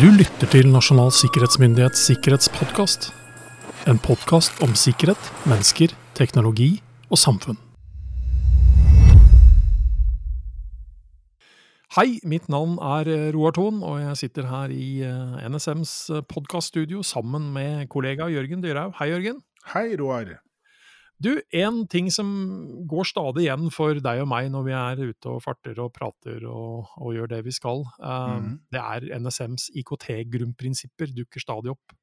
Du lytter til Nasjonal sikkerhetsmyndighets sikkerhetspodkast. En podkast om sikkerhet, mennesker, teknologi og samfunn. Hei, mitt navn er Roar Thon, og jeg sitter her i eh, NSMs podkaststudio sammen med kollega Jørgen Dyrhaug. Hei, Jørgen. Hei, Roar. Du, en ting som går stadig igjen for deg og meg når vi er ute og farter og prater og, og gjør det vi skal, uh, mm. det er NSMs IKT-grunnprinsipper dukker stadig opp.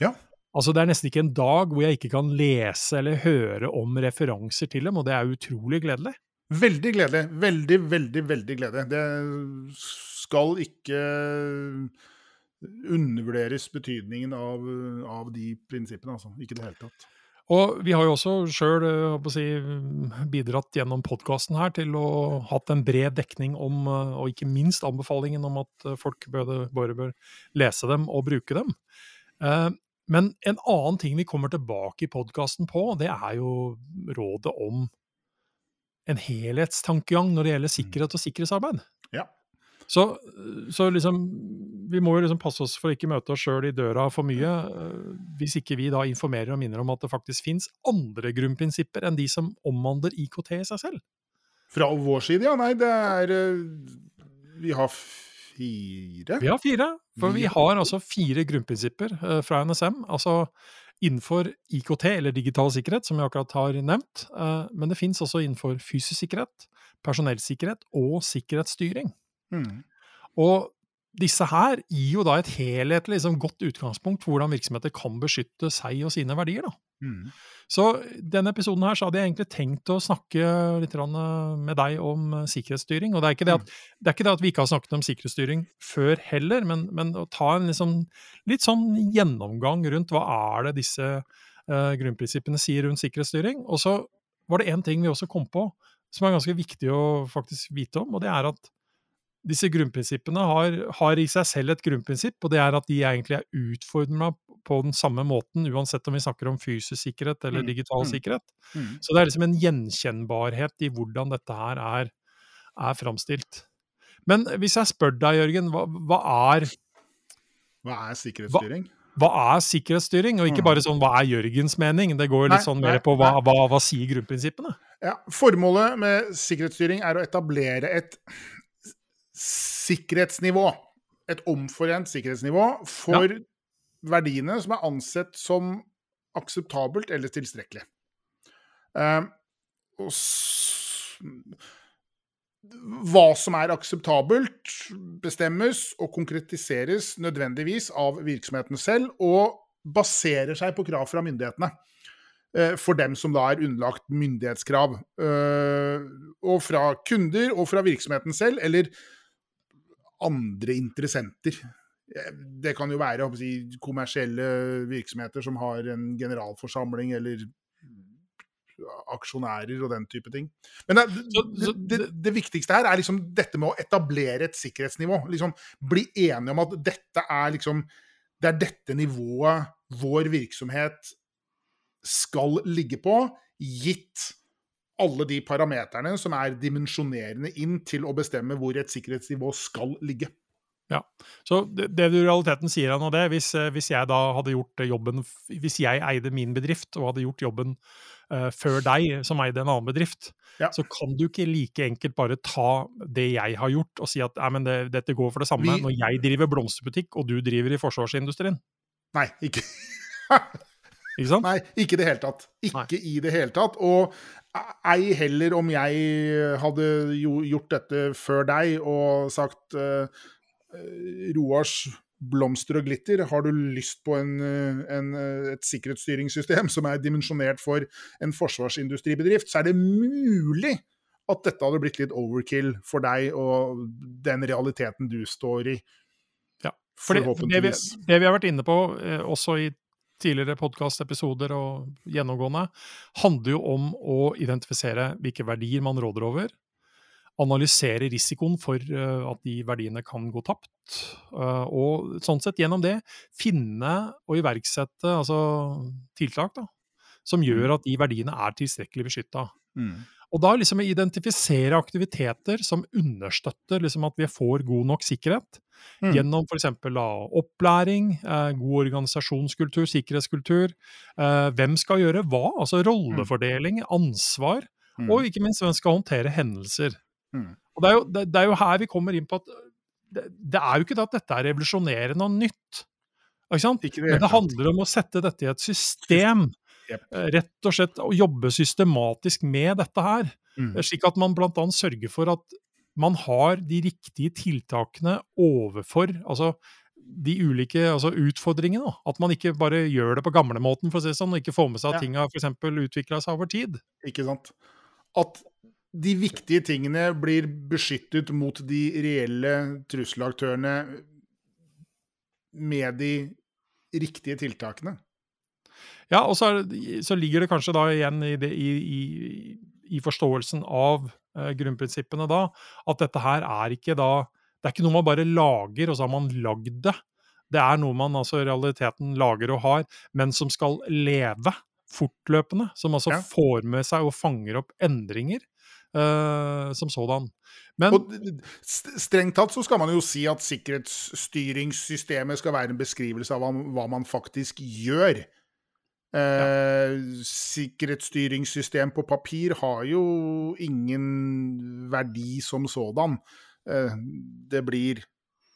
Ja. Altså, Det er nesten ikke en dag hvor jeg ikke kan lese eller høre om referanser til dem, og det er utrolig gledelig. Veldig gledelig. Veldig, veldig, veldig gledelig. Det skal ikke undervurderes betydningen av, av de prinsippene, altså. Ikke i det hele tatt. Og vi har jo også sjøl si, bidratt gjennom podkasten her til å hatt en bred dekning om, eh, og ikke minst anbefalingen om at eh, folk både, bare bør lese dem og bruke dem. Eh, Men en annen ting vi kommer tilbake i podkasten på, det er jo rådet om en helhetstankegang når det gjelder sikkerhet og sikkerhetsarbeid. Ja. Så, så liksom, vi må jo liksom passe oss for å ikke møte oss sjøl i døra for mye, øh, hvis ikke vi da informerer og minner om at det faktisk fins andre grunnprinsipper enn de som omhandler IKT i seg selv. Fra vår side, ja. Nei, det er eh, Vi har fire. Vi har fire, for vi har altså fire grunnprinsipper øh, fra NSM. altså Innenfor IKT, eller digital sikkerhet, som jeg akkurat har nevnt. Men det fins også innenfor fysisk sikkerhet, personellsikkerhet og sikkerhetsstyring. Mm. Og disse her gir jo da et helhetlig liksom, godt utgangspunkt for hvordan virksomheter kan beskytte seg og sine verdier. Da. Mm. Så denne episoden her så hadde jeg egentlig tenkt å snakke litt eh, med deg om eh, sikkerhetsstyring. Og det er, ikke det, at, det er ikke det at vi ikke har snakket om sikkerhetsstyring før heller, men, men å ta en liksom, litt sånn gjennomgang rundt hva er det disse uh, grunnprinsippene sier rundt sikkerhetsstyring. Og så var det én ting vi også kom på som er ganske viktig å faktisk vite om, og det er at disse grunnprinsippene har, har i seg selv et grunnprinsipp, og det er at de egentlig er utforma på den samme måten, uansett om vi snakker om fysisk sikkerhet eller Mm, digital mm. sikkerhet. Mm. Så det er liksom en gjenkjennbarhet i hvordan dette her er, er framstilt. Men hvis jeg spør deg, Jørgen, hva, hva, er, Hva er sikkerhetsstyring? hva er sikkerhetsstyring? Og ikke Mm. bare sånn hva er Jørgens mening? Det går litt sånn mer på hva, hva, hva sier grunnprinsippene? Ja, Formålet med sikkerhetsstyring er å etablere et sikkerhetsnivå. Et omforent sikkerhetsnivå for verdiene som er ansett som akseptabelt eller tilstrekkelig. Uh, og hva som er akseptabelt, bestemmes og konkretiseres nødvendigvis av virksomheten selv, og baserer seg på krav fra myndighetene eh, for dem som da er underlagt myndighetskrav. eh, Og fra kunder og fra virksomheten selv, eller andre interessenter. Eh, Det kan jo være si, kommersielle virksomheter som har en generalforsamling, eller aksjonærer og den type ting. Men det, det, det, det viktigste her er liksom dette med å etablere et sikkerhetsnivå. Liksom Bli enige om at dette er liksom Det er dette nivået vår virksomhet skal ligge på, gitt alle de parameterne som er dimensjonerende inn til å bestemme hvor et sikkerhetsnivå skal ligge. Ja, Så det, det du i realiteten sier han nå, det, hvis, eh, hvis jeg da hadde gjort jobben Hvis jeg eide min bedrift og hadde gjort jobben uh, før deg som eide en annen bedrift, Ja. så kan du ikke like enkelt bare ta det jeg har gjort og si at nei, men det, dette går for det samme Vi- når jeg driver blomsterbutikk og du driver i forsvarsindustrien. Nei, ikke Ikke sant? Nei, ikke i det hele tatt. Ikke i det hele tatt. Og ei heller om jeg hadde jo gjort dette før deg og sagt eh, eh, Roars blomster og glitter, har du lyst på en, eh, en, et sikkerhetsstyringssystem som er dimensjonert for en forsvarsindustribedrift, så er det mulig at dette hadde blitt litt overkill for deg og den realiteten du står i. Ja, For det, det, vi, det vi har vært inne på, også i tidligere podkastepisoder og gjennomgående, handler jo om å identifisere hvilke verdier man råder over. Analysere risikoen for eh, at de verdiene kan gå tapt. eh, og sånn sett gjennom det finne og iverksette altså, tiltak da, som gjør at de verdiene er tilstrekkelig beskytta. Mm. Og da liksom identifisere aktiviteter som understøtter liksom at vi får god nok sikkerhet, mm. gjennom f.eks. opplæring, eh, god organisasjonskultur, sikkerhetskultur. Eh, hvem skal gjøre hva? Altså mm. rollefordeling, ansvar, mm. og ikke minst hvem skal håndtere hendelser. Mm. Og det er, jo, det, det er, jo, her vi kommer inn på at det, det er jo ikke det at dette er revolusjonerende og nytt. Ikke sant? Ikke det, Men det handler om å sette dette i et system Yep. Eh, rett og slett å jobbe systematisk med dette her. Mm. Eh, slik at man bl.a. sørger for at man har de riktige tiltakene overfor altså de ulike altså utfordringene. At man ikke bare gjør det på gamlemåten, for å si sånn, og ikke får med seg at ja. ting har f.eks. utvikla seg over tid. Ikke sant. At de viktige tingene blir beskyttet mot de reelle trusselaktørene med de riktige tiltakene. Ja, og så, så, ligger det kanskje da igjen i, det, i, i, i forståelsen av eh, grunnprinsippene da, at dette her er ikke da Det er ikke noe man bare lager, og så har man lagd det. Det er noe man altså i realiteten lager og har, men som skal leve fortløpende. Som altså ja. får med seg og fanger opp endringer uh, som sådan. Men, og Strengt tatt så skal man jo si at sikkerhetsstyringssystemet skal være en beskrivelse av hva man faktisk gjør. Eh, sikkerhetsstyringssystem på papir har jo ingen verdi som sådan. Eh, det blir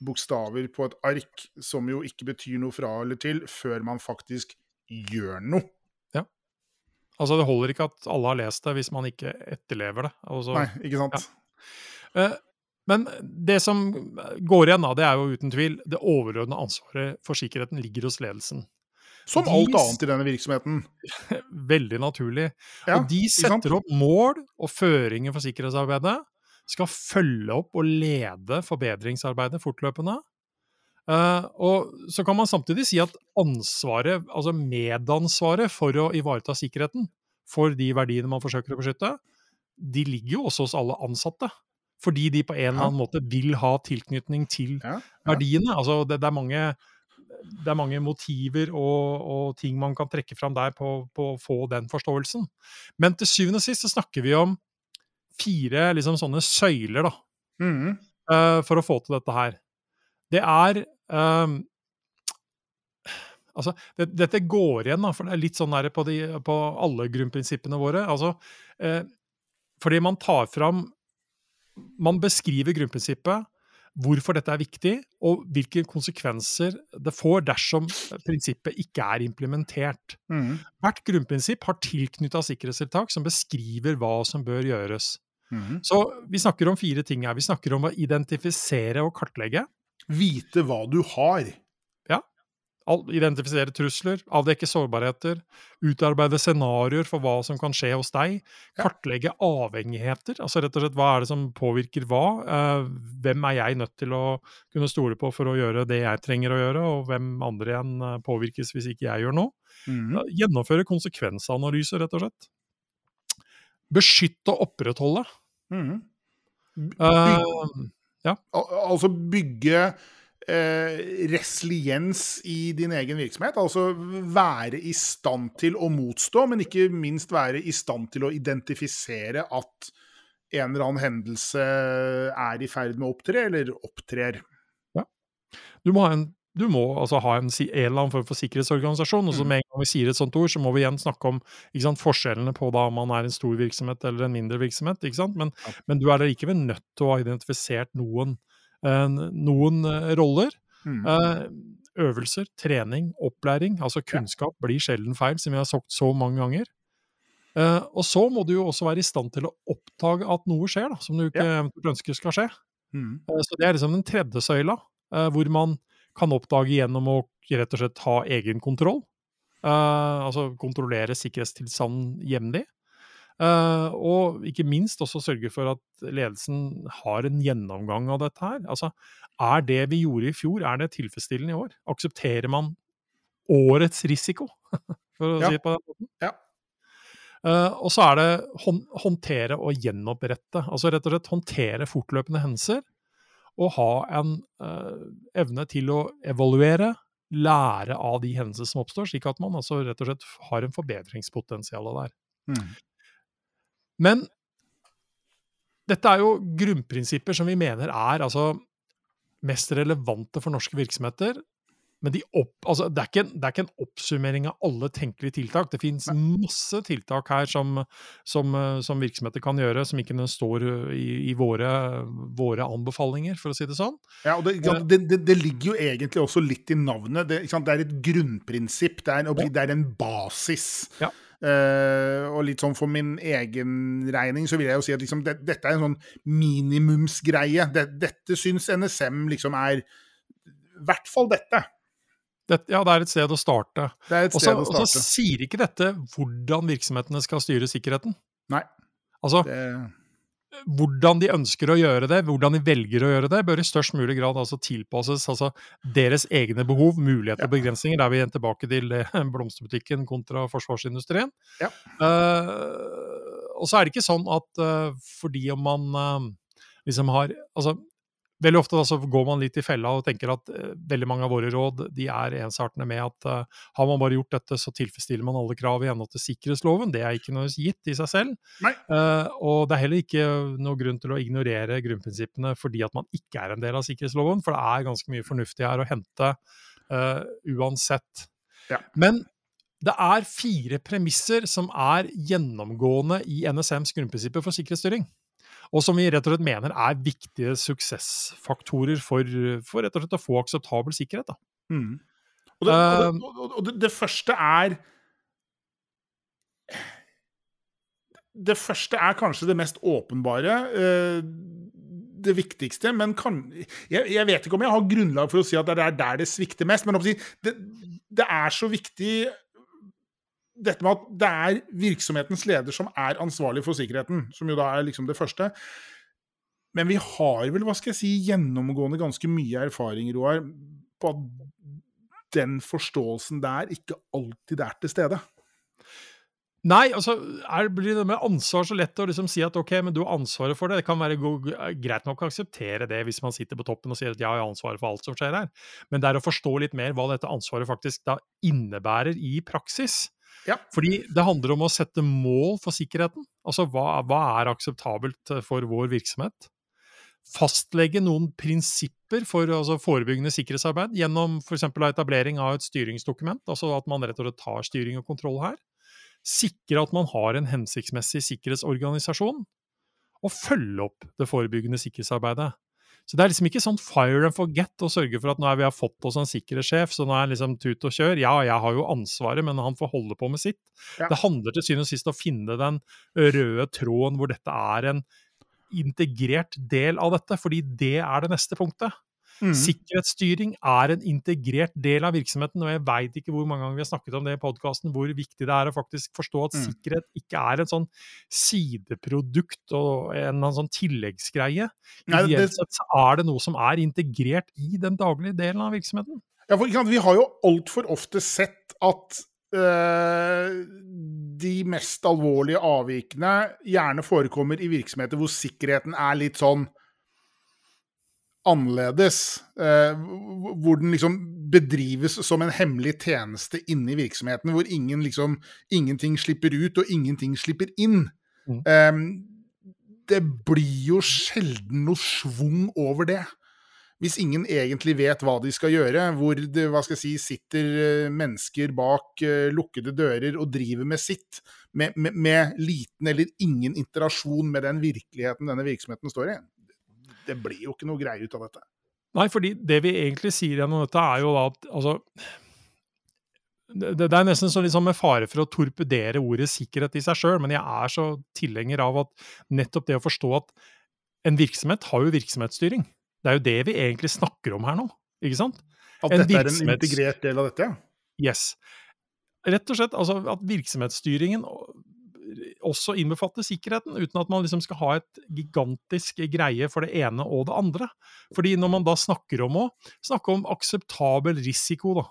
bokstaver på et ark som jo ikke betyr noe fra eller til, før man faktisk gjør noe. Ja. Altså, det holder ikke at alle har lest det hvis man ikke etterlever det. Altså, Nei, ikke sant. Ja. Eh, men det som går igjen, da, det er jo uten tvil det overordnede ansvaret for sikkerheten ligger hos ledelsen. Som de, alt annet i denne virksomheten. Veldig naturlig. Ja, og de setter opp mål og føringer for sikkerhetsarbeidet. Skal følge opp og lede forbedringsarbeidet fortløpende. Uh, og så kan man samtidig si at ansvaret, altså medansvaret for å ivareta sikkerheten for de verdiene man forsøker å beskytte, de ligger jo også hos alle ansatte. Fordi de på en eller annen måte vil ha tilknytning til ja, ja. verdiene. Altså det, det, er mange det er mange motiver og, og, ting man kan trekke fram der på, på, å få den forståelsen. Men til syvende og sist så snakker vi om fire liksom sånne søyler, da. Mm. Uh, for å få til dette her. Det er um, Altså, det, dette går igjen, da, for det er litt sånn der på, de, på alle grunnprinsippene våre. Altså, uh, fordi man tar fram Man beskriver grunnprinsippet hvorfor dette er viktig, og hvilke konsekvenser det får dersom prinsippet ikke er implementert. Mm. Hvert grunnprinsipp har tilknytta sikkerhetstiltak som beskriver hva som bør gjøres. Mm. Så vi snakker om fire ting her. Vi snakker om å identifisere og kartlegge. Vite hva du har identifisere trusler, avdekke sårbarheter, utarbeide scenarioer for hva som kan skje hos deg, kartlegge avhengigheter, altså rett og slett hva er det som påvirker hva, eh, hvem er jeg nødt til å kunne stole på for å gjøre det jeg trenger å gjøre, og hvem andre igjen eh, påvirkes hvis ikke jeg gjør noe. Mm. Gjennomføre konsekvensanalyser, rett og slett. Beskytte og opprettholde. Mm. Uh, ja. Al altså bygge eh, resiliens i din egen virksomhet. Altså være i stand til å motstå, men ikke minst være i stand til å identifisere at en eller annen hendelse er i ferd med å opptre, eller opptrer. Ja. Du må ha en, må altså ha en, en, eller annen form for sikkerhetsorganisasjon. og så mm. Med en gang vi sier et sånt ord, så må vi igjen snakke om sant, forskjellene på da man er en stor virksomhet eller en mindre virksomhet. Men, men du er likevel nødt til å ha identifisert noen noen eh, roller. Mm. Eh, øvelser, trening, opplæring, altså kunnskap, blir sjelden feil, som vi har sagt så mange ganger. Uh, og så må du jo også være i stand til å oppdage at noe skjer, da, som du ikke ja. ønsker skal skje. Mm. Uh, så det er liksom den tredje søyla, uh, hvor man kan oppdage gjennom å rett og slett ha egen kontroll. altså kontrollere sikkerhetstilstanden jevnlig. Uh, og ikke minst også sørge for at ledelsen har en gjennomgang av dette her. Altså, er det vi gjorde i fjor, er det tilfredsstillende i år? Aksepterer man årets risiko, for å ja. si det på den måten? Ja. Uh, og så er det håndtere og gjenopprette. Altså rett og slett håndtere fortløpende hendelser. Og ha en uh, evne til å evaluere, lære av de hendelsene som oppstår, slik at man altså rett og slett har en forbedringspotensial der. Mm. Men dette er jo grunnprinsipper som vi mener er altså mest relevante for norske virksomheter. Men de opp, altså, det, er ikke, det, er ikke, en oppsummering av alle tenkelige tiltak. Det finnes masse tiltak her som, som, som, virksomheter kan gjøre, som ikke står i, i våre, våre, anbefalinger, for å si det sånn. Ja, og det, det, det ligger jo egentlig også litt i navnet. Det, er et grunnprinsipp. Det er en, er en basis. Ja. Uh, og litt sånn for min egen regning så vil jeg jo si at liksom, det, dette er en sånn minimumsgreie. Det, dette syns NSM liksom er I hvert fall dette. Det, ja, det er et sted å starte. Det er et sted Også, å starte. Og så sier ikke dette hvordan virksomhetene skal styre sikkerheten. Nei. Altså, det hvordan de ønsker å gjøre det, hvordan de velger å gjøre det, bør i størst mulig grad altså tilpasses altså deres egne behov, muligheter og begrensninger. Der er vi igjen tilbake til blomsterbutikken kontra forsvarsindustrien. Ja. Uh, og så er det ikke sånn at uh, fordi om man uh, liksom har altså Veldig ofte da, går man litt i fella og tenker at uh, veldig mange av våre råd de er ensartende med at uh, har man bare gjort dette, så tilfredsstiller man alle krav i henhold til sikkerhetsloven. Det er ikke noe gitt i seg selv. Uh, og det er heller ikke noe grunn til å ignorere grunnprinsippene fordi at man ikke er en del av sikkerhetsloven, for det er ganske mye fornuftig her å hente uansett. Ja. Men det er fire premisser som er gjennomgående i NSMs grunnprinsipper for sikkerhetsstyring og som vi rett og slett mener er viktige suksessfaktorer for, for rett og slett å få akseptabel sikkerhet. Mm. Og, det, og, det, og det, det, første er Det første er kanskje det mest åpenbare. Eh, det viktigste, men kan, jeg, vet ikke om jeg har grunnlag for å si at det er der det svikter mest. Men det er så viktig dette med at det er virksomhetens leder som er ansvarlig for sikkerheten, som jo da er liksom det første. Men vi har vel, hva skal jeg si, gjennomgående ganske mye erfaring, Roar, på at den forståelsen der ikke alltid er til stede. Nei, altså er, blir det med ansvar så lett å liksom si at ok, men du har ansvaret for det. Det kan være god, greit nok å akseptere det hvis man sitter på toppen og sier at ja, jeg har ansvaret for alt som skjer her. Men det er å forstå litt mer hva dette ansvaret faktisk da innebærer i praksis. Ja. Fordi det handler om å sette mål for sikkerheten. Altså hva, hva er akseptabelt eh, for vår virksomhet? Fastlegge noen prinsipper for altså forebyggende sikkerhetsarbeid gjennom f.eks. etablering av et styringsdokument, altså at man rett og slett tar styring og kontroll her. Sikre at man har en hensiktsmessig sikkerhetsorganisasjon. Og følge opp det forebyggende sikkerhetsarbeidet. Så det er liksom ikke sånn fire and forget å sørge for at nå har vi har fått oss en sikkerhetssjef, så nå er liksom tut og kjør. Ja, jeg har jo ansvaret, men han får holde på med sitt. Ja. Det handler til syvende og sist om å finne den røde tråden hvor dette er en integrert del av dette, fordi det er det neste punktet. Mm. Sikkerhetsstyring er en integrert del av virksomheten, og jeg veit ikke hvor mange ganger vi har snakket om det i podkasten, hvor viktig det er å faktisk forstå at mm. sikkerhet ikke er en sånn sideprodukt og en, sånn tilleggsgreie. Ideelt sett er det noe som er integrert i den daglige delen av virksomheten. Ja, for Vi har jo altfor ofte sett at øh, de mest alvorlige avvikene gjerne forekommer i virksomheter hvor sikkerheten er litt sånn annerledes. Eh, hvor den liksom bedrives som en hemmelig tjeneste inne i virksomheten. Hvor ingen liksom, ingenting slipper ut, og ingenting slipper inn. Mm. Eh, det blir jo sjelden noe schwung over det. Hvis ingen egentlig vet hva de skal gjøre, hvor det hva skal jeg si, sitter eh, mennesker bak uh, lukkede dører og driver med sitt, med, med, med liten eller ingen interasjon med den virkeligheten denne virksomheten står i det blir jo ikke noe greie ut av dette. Nei, fordi det vi egentlig sier gjennom dette, er jo da at altså det, det, er nesten så liksom med fare for å torpedere ordet sikkerhet i seg sjøl, men jeg er så tilhenger av at nettopp det å forstå at en virksomhet har jo virksomhetsstyring. Det er jo det vi egentlig snakker om her nå, ikke sant? At en dette er en integrert del av dette? Yes. Rett og slett altså at virksomhetsstyringen også innbefatte sikkerheten, uten at man liksom skal ha et gigantisk greie for det ene og det andre. Fordi når man da snakker om å snakke om akseptabel risiko, da.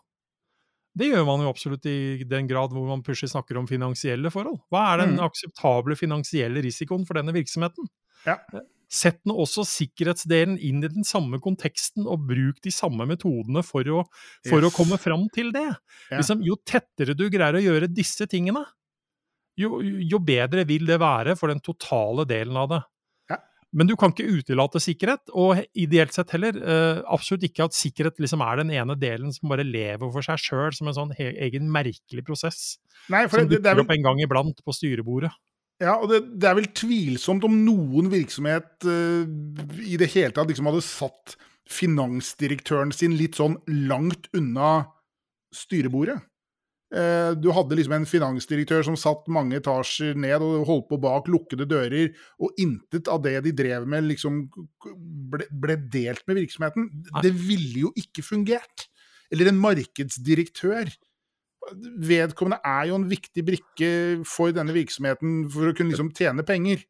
Det gjør man jo absolutt i den grad hvor man plutselig snakker om finansielle forhold. Hva er den mm. akseptable finansielle risikoen for denne virksomheten? Ja. Sett nå også sikkerhetsdelen inn i den samme konteksten, og bruk de samme metodene for å, for yes. å komme fram til det. Ja. Liksom, jo tettere du greier å gjøre disse tingene, jo, jo, bedre vil det være for den totale delen av det. Ja. men du kan ikke utelate sikkerhet, og ideelt sett heller uh, absolutt ikke at sikkerhet liksom er den ene delen som bare lever for seg sjøl, som en sånn egen merkelig prosess. Nei, som dukker vel... opp en gang iblant på styrebordet. Ja, og det, det, er vel tvilsomt om noen virksomhet uh, i det hele tatt liksom hadde satt finansdirektøren sin litt sånn langt unna styrebordet. Eh, du hadde liksom en finansdirektør som satt mange etasjer ned og holdt på bak lukkede dører, og intet av det de drev med, liksom ble, ble delt med virksomheten. Det ville jo ikke fungert. Eller en markedsdirektør. Vedkommende er jo en viktig brikke for denne virksomheten for å kunne liksom tjene penger.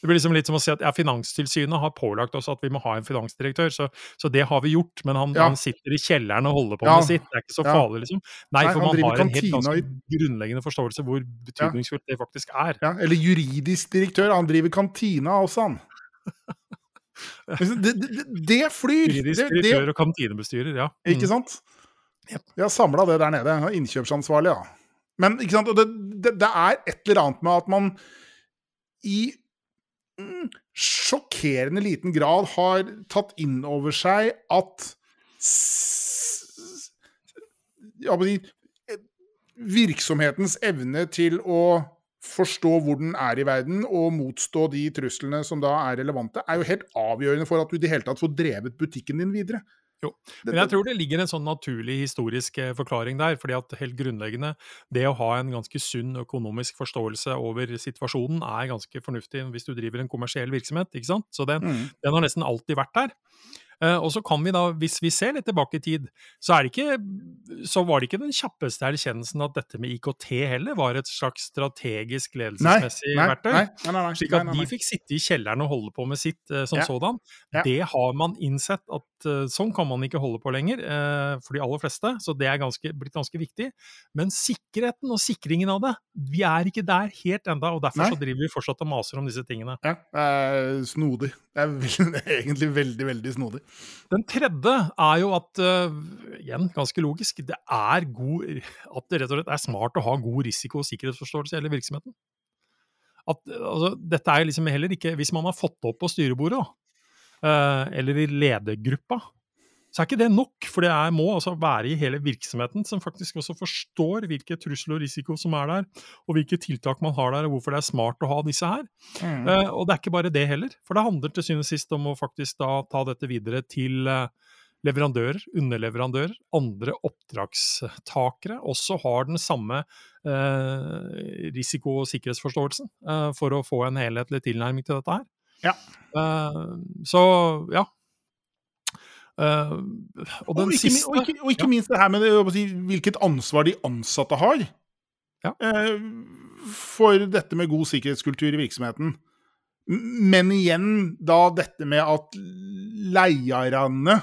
Det blir liksom litt som å si at ja, Finanstilsynet har pålagt oss at vi må ha en finansdirektør, så, så det har vi gjort. Men han, ja. han, sitter i kjelleren og holder på med sitt. Det er ikke så farlig, liksom. Nei, for man har en helt ganske grunnleggende forståelse hvor betydningsfullt det faktisk er. Ja, Eller juridisk direktør. Han driver kantina også, han. det, det, det, flyr! Juridisk direktør og kantinebestyrer, ja. Mm. Ikke sant? Vi har samla det der nede. Innkjøpsansvarlig, ja. Men? Det, det, det, er et eller annet med at man i sjokkerende liten grad har tatt inn over seg at virksomhetens evne til å forstå hvor den er i verden, og motstå de truslene som da er relevante, er jo helt avgjørende for at du i det hele tatt får drevet butikken din videre. Jo, men jeg tror det ligger en sånn naturlig historisk eh, forklaring der. fordi at helt grunnleggende, det å ha en ganske sunn økonomisk forståelse over situasjonen er ganske fornuftig hvis du driver en kommersiell virksomhet. ikke sant? Så den, mm. den har nesten alltid vært der. Eh, og så kan vi da, hvis vi ser litt tilbake i tid, så, ikke, så, var det ikke den kjappeste erkjennelsen at dette med IKT heller var et slags strategisk ledelsesmessig verktøy. Nei, slik at de fikk sitte i kjelleren og holde på med sitt uh, som ja. sådan. Ja. Det har man innsett at uh, sånn kan man ikke holde på lenger uh, for de aller fleste, så det er ganske, blitt ganske viktig. Men sikkerheten og sikringen av det, vi er ikke der helt enda, og derfor så driver vi fortsatt og maser om disse tingene. Ja, det er snodig. Det er, egentlig veldig, veldig snodig. Den tredje er jo at, uh, igjen ganske logisk, det er god, at det rett og slett er smart å ha god risiko- og sikkerhetsforståelse i hele virksomheten. At, altså, dette er liksom heller ikke Hvis man har fått det opp på styrebordet, eller i ledergruppa, så er ikke det nok. For det er, må altså være i hele virksomheten som faktisk også forstår hvilke trusler og risiko som er der, og hvilke tiltak man har der, og hvorfor det er smart å ha disse her. Mm. Uh, og det er ikke bare det heller. For det handler til syvende og sist om å faktisk da ta dette videre til uh, leverandører, underleverandører, andre oppdragstakere også har den samme eh, risiko- og sikkerhetsforståelsen for å få en helhetlig tilnærming til dette her. Ja. så ja, Uh, og, og, ikke, siste, og, ikke, og, ikke, minst det her med det, hvilket ansvar de ansatte har ja. uh, for dette med god sikkerhetskultur i virksomheten. Men igjen da dette med at leierne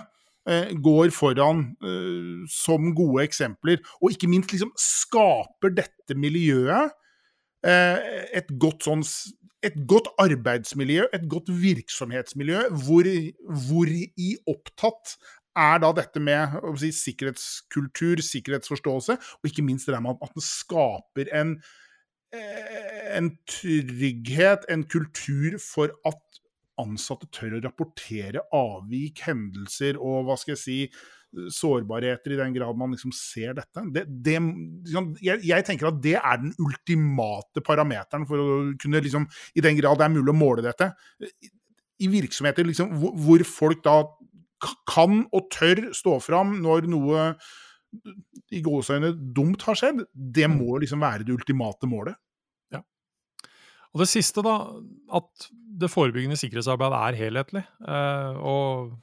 uh, går foran som gode eksempler, og ikke minst liksom skaper dette miljøet et godt sånn et godt arbeidsmiljø, et godt virksomhetsmiljø, hvor, hvor i opptatt er da dette med si, sikkerhetskultur, sikkerhetsforståelse, og ikke minst det der med at det skaper en, eh, en trygghet, en kultur for at ansatte tør å rapportere avvik, hendelser og hva skal jeg si sårbarheter i den grad man liksom ser dette. Det, det, liksom, jeg, jeg, tenker at det er den ultimate parameteren for å kunne, liksom, i den grad det er mulig å måle dette, i virksomheter liksom, hvor, hvor folk da kan og tør stå fram når noe i gåseøyne dumt har skjedd, det mm. må liksom være det ultimate målet. Ja. Og det siste, da, at det forebyggende sikkerhetsarbeidet er helhetlig. Eh, og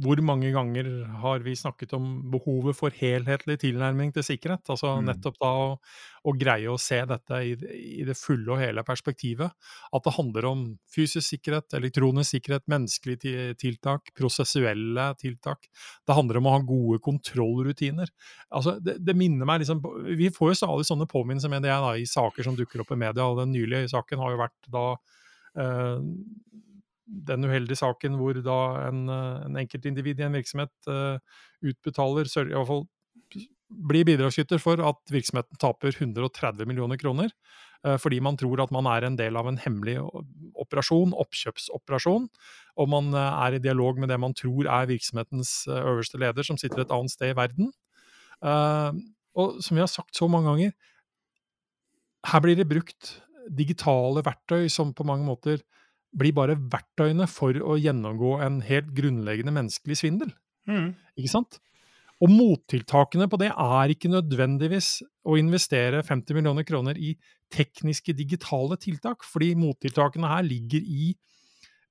hvor mange ganger har vi snakket om behovet for helhetlig tilnærming til sikkerhet? Altså mm. nettopp da å, å, greie å se dette i, i, det fulle og hele perspektivet. At det handler om fysisk sikkerhet, elektronisk sikkerhet, menneskelige tiltak, prosessuelle tiltak. Det handler om å ha gode kontrollrutiner. Altså, det, det minner meg liksom Vi får jo stadig sånne påminnelser med det da, i saker som dukker opp i media. og Den nylige saken har jo vært da eh, den uheldige saken hvor da en, eh, en enkeltindivid i en virksomhet uh, utbetaler, i hvert fall blir bidragsyter for at virksomheten taper 130 millioner kroner. eh, fordi man tror at man er en del av en hemmelig operasjon, oppkjøpsoperasjon, og man eh, er i dialog med det man tror er virksomhetens eh, øverste leder, som sitter et annet sted i verden. Og som vi har sagt så mange ganger, her blir det brukt digitale verktøy som på mange måter blir bare verktøyene for å gjennomgå en helt grunnleggende menneskelig svindel. Mm. Ikke sant? Og mottiltakene på det er ikke nødvendigvis å investere 50 millioner kroner i tekniske, digitale tiltak, fordi mottiltakene her ligger i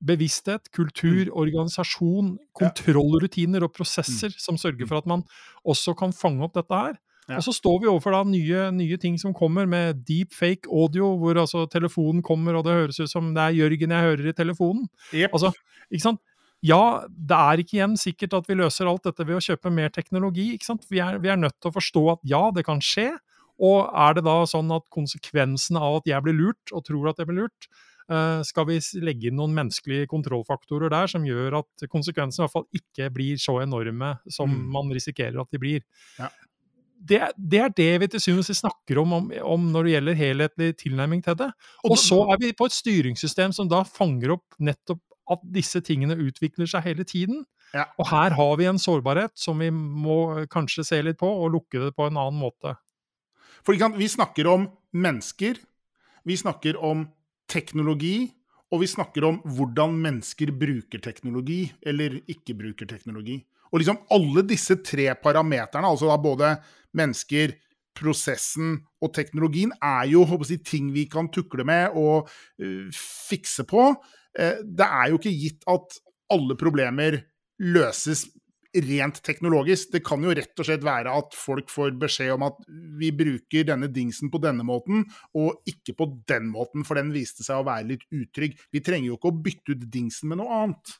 bevissthet, kultur, mm. organisasjon, kontrollrutiner og prosesser mm. som sørger for at man også kan fange opp dette her. Ja. Og så står vi overfor da nye, nye, ting som kommer, med deep fake audio, hvor altså telefonen kommer og det høres ut som det er Jørgen jeg hører i telefonen. Yep. Altså, ikke sant? ja, det er ikke igjen sikkert at vi løser alt dette ved å kjøpe mer teknologi. ikke sant? Vi er, vi er, nødt til å forstå at ja, det kan skje. Og er det da sånn at konsekvensene av at jeg blir lurt, og tror at jeg blir lurt, uh, skal vi legge inn noen menneskelige kontrollfaktorer der som gjør at konsekvensene i hvert fall ikke blir så enorme som mm. man risikerer at de blir. Ja. Det, det, er det vi til syvende og sist snakker om, om, om, når det gjelder helhetlig tilnærming til det. Og så er vi på et styringssystem som da fanger opp nettopp at disse tingene utvikler seg hele tiden. Ja. Og her har vi en sårbarhet som vi må kanskje se litt på, og lukke det på en annen måte. For Vi snakker om mennesker, vi snakker om teknologi, og vi snakker om hvordan mennesker bruker teknologi, eller ikke bruker teknologi. Og liksom alle disse tre parameterne, altså da både mennesker, prosessen og teknologien, er jo si, ting vi kan tukle med og uh, fikse på. Uh, det er jo ikke gitt at alle problemer løses rent teknologisk. Det kan jo rett og slett være at folk får beskjed om at vi bruker denne dingsen på denne måten, og ikke på den måten, for den viste seg å være litt utrygg. Vi trenger jo ikke å bytte ut dingsen med noe annet.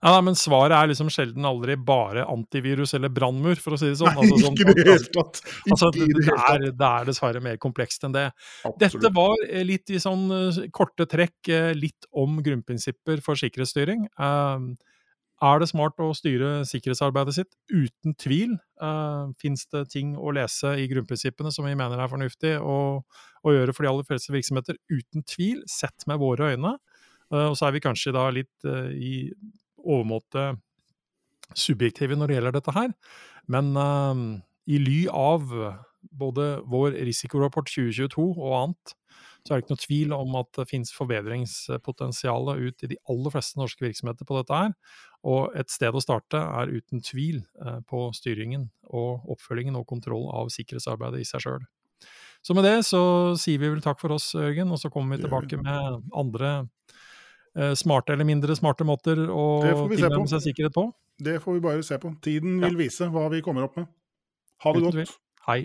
Ja, nei, men svaret er liksom sjelden aldri bare antivirus eller brannmur, for å si det sånn. Altså, sånn ikke det helt tatt. Altså, det, er, det, er, dessverre mer komplekst enn det. Absolutt. Dette var eh, litt i sånn eh, korte trekk eh, litt om grunnprinsipper for sikkerhetsstyring. Uh, er det smart å styre sikkerhetsarbeidet sitt? Uten tvil. Uh, Fins det ting å lese i grunnprinsippene som vi mener er fornuftig å, å gjøre for de aller fleste virksomheter? Uten tvil, sett med våre øyne. Uh, og så er vi kanskje da litt uh, i overmåte subjektive når det gjelder dette her. Men uh, i ly av både vår risikorapport 2022 og annet, så er det ikke noe tvil om at det finnes forbedringspotensial ut i de aller fleste norske virksomheter på dette her. Og et sted å starte er uten tvil uh, på styringen og oppfølgingen og kontroll av sikkerhetsarbeidet i seg sjøl. Så med det så sier vi vel takk for oss, Jørgen, og så kommer vi tilbake med andre Eh, Eh, smarte eller mindre smarte måter å tilnærme seg sikkerhet på. Det får vi bare se på. Tiden vil vise hva vi kommer opp med. Ha det Uten godt. Tvil. Hei.